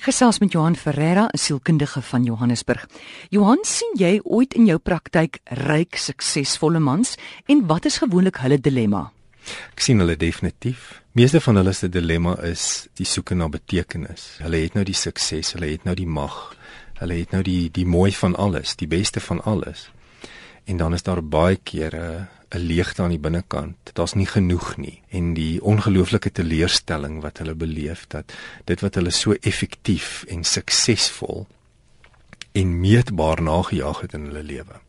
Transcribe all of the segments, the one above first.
Ek gesels met Johan Ferreira, 'n sielkundige van Johannesburg. Johan, sien jy ooit in jou praktyk ryk, suksesvolle mans en wat is gewoonlik hulle dilemma? Ek sien hulle definitief. Meeste van hulle se dilemma is die soeke na betekenis. Hulle het nou die sukses, hulle het nou die mag. Hulle het nou die die mooi van alles, die beste van alles. En dan is daar baie kere 'n leegte aan die binnekant. Daar's nie genoeg nie en die ongelooflike teleurstelling wat hulle beleef dat dit wat hulle so effektief en suksesvol en meetbaar nagejaag het in hulle lewe,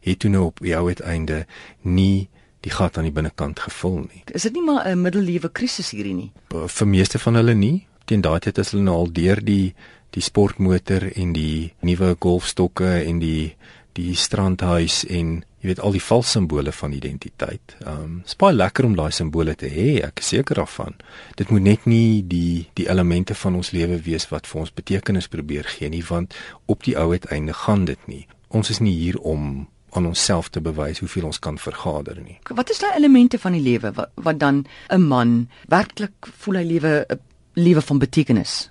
het toe nou op jou uiteinde nie die gat aan die binnekant gevul nie. Is dit nie maar 'n middeleewe krisis hierdie nie? Vir meeste van hulle nie. Teen daai tyd is hulle nou al deur die die sportmotor en die nuwe golfstokke en die die strandhuis en jy weet al die valse simbole van identiteit. Ehm um, is baie lekker om daai simbole te hê, ek is seker daarvan. Dit moet net nie die die elemente van ons lewe wees wat vir ons betekenis probeer gee nie, want op die ou uiteinde gaan dit nie. Ons is nie hier om aan onsself te bewys hoeveel ons kan vergader nie. Wat is daai elemente van die lewe wat, wat dan 'n man werklik voel hy lewe 'n lewe van betekenis?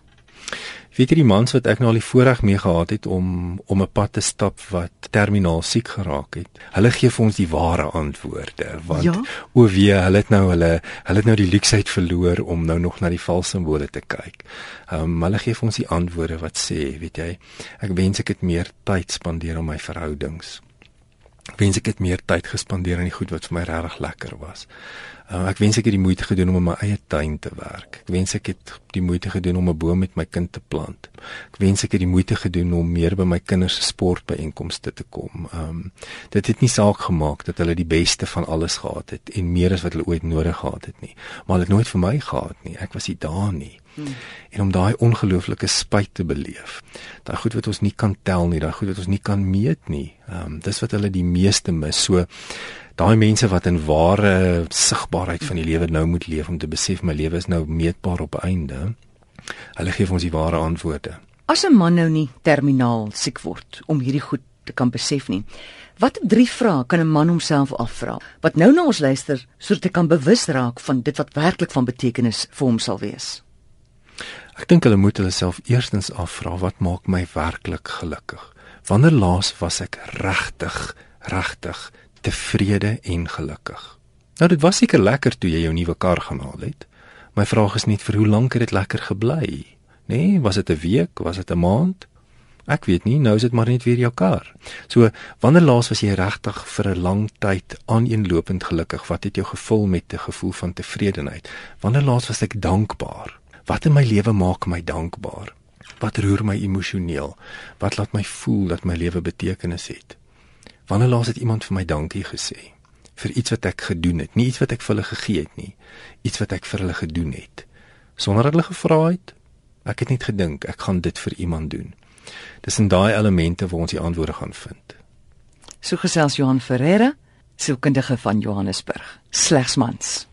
Weet jy die mans wat ek nou al die voorreg mee gehad het om om 'n pad te stap wat terminaal siek geraak het. Hulle gee vir ons die ware antwoorde want ja? o wee, hulle het nou hulle hulle het nou die luksheid verloor om nou nog na die valse simbole te kyk. Ehm um, hulle gee vir ons die antwoorde wat sê, weet jy, ek wens ek het meer tyd spandeer aan my verhoudings. Ek wens ek het meer tyd gespandeer aan die goed wat vir my regtig lekker was. Uh, ek wens ek het die moeite gedoen om in my eie tuin te werk. Ek wens ek het die moeite gedoen om 'n boom met my kind te plant. Ek wens ek het die moeite gedoen om meer by my kinders se sportbyeenkomste te kom. Ehm um, dit het nie saak gemaak dat hulle die beste van alles gehad het en meer as wat hulle ooit nodig gehad het nie. Maar hulle het nooit vir my gehad nie. Ek was nie daar nie. Hmm. En om daai ongelooflike spyt te beleef. Daai goed wat ons nie kan tel nie, daai goed wat ons nie kan meet nie. Ehm um, dis wat hulle die meeste mis. So daai mense wat in ware sigbaarheid van die lewe nou moet leef om te besef my lewe is nou meetbaar op einde. Hulle gee ons die ware antwoorde. As 'n man nou nie terminaal siek word om hierdie goed te kan besef nie. Wat drie vrae kan 'n man homself afvra wat nou na ons luister sodat hy kan bewus raak van dit wat werklik van betekenis vir hom sal wees? Ek dink hulle moet hulle self eerstens afvra wat maak my werklik gelukkig? Wanneer laas was ek regtig regtig tevrede en gelukkig. Nou dit was seker lekker toe jy jou nuwe kar gaan haal het. My vraag is net vir hoe lank het dit lekker gebly? Nee, was dit 'n week, was dit 'n maand? Ek weet nie, nou is dit maar net weer jou kar. So, wanneer laas was jy regtig vir 'n lang tyd aaneenlopend gelukkig? Wat het jou gevul met 'n gevoel van tevredenheid? Wanneer laas was ek dankbaar? Wat in my lewe maak my dankbaar? Wat roer my emosioneel? Wat laat my voel dat my lewe betekenis het? Wanneer laas het iemand vir my dankie gesê vir iets wat ek gedoen het, nie iets wat ek vir hulle gegee het nie, iets wat ek vir hulle gedoen het sonder dat hulle gevra het. Ek het net gedink ek gaan dit vir iemand doen. Dis in daai elemente waar ons die antwoorde gaan vind. So gesels Johan Ferreira, sielkundige van Johannesburg. Slegs mans.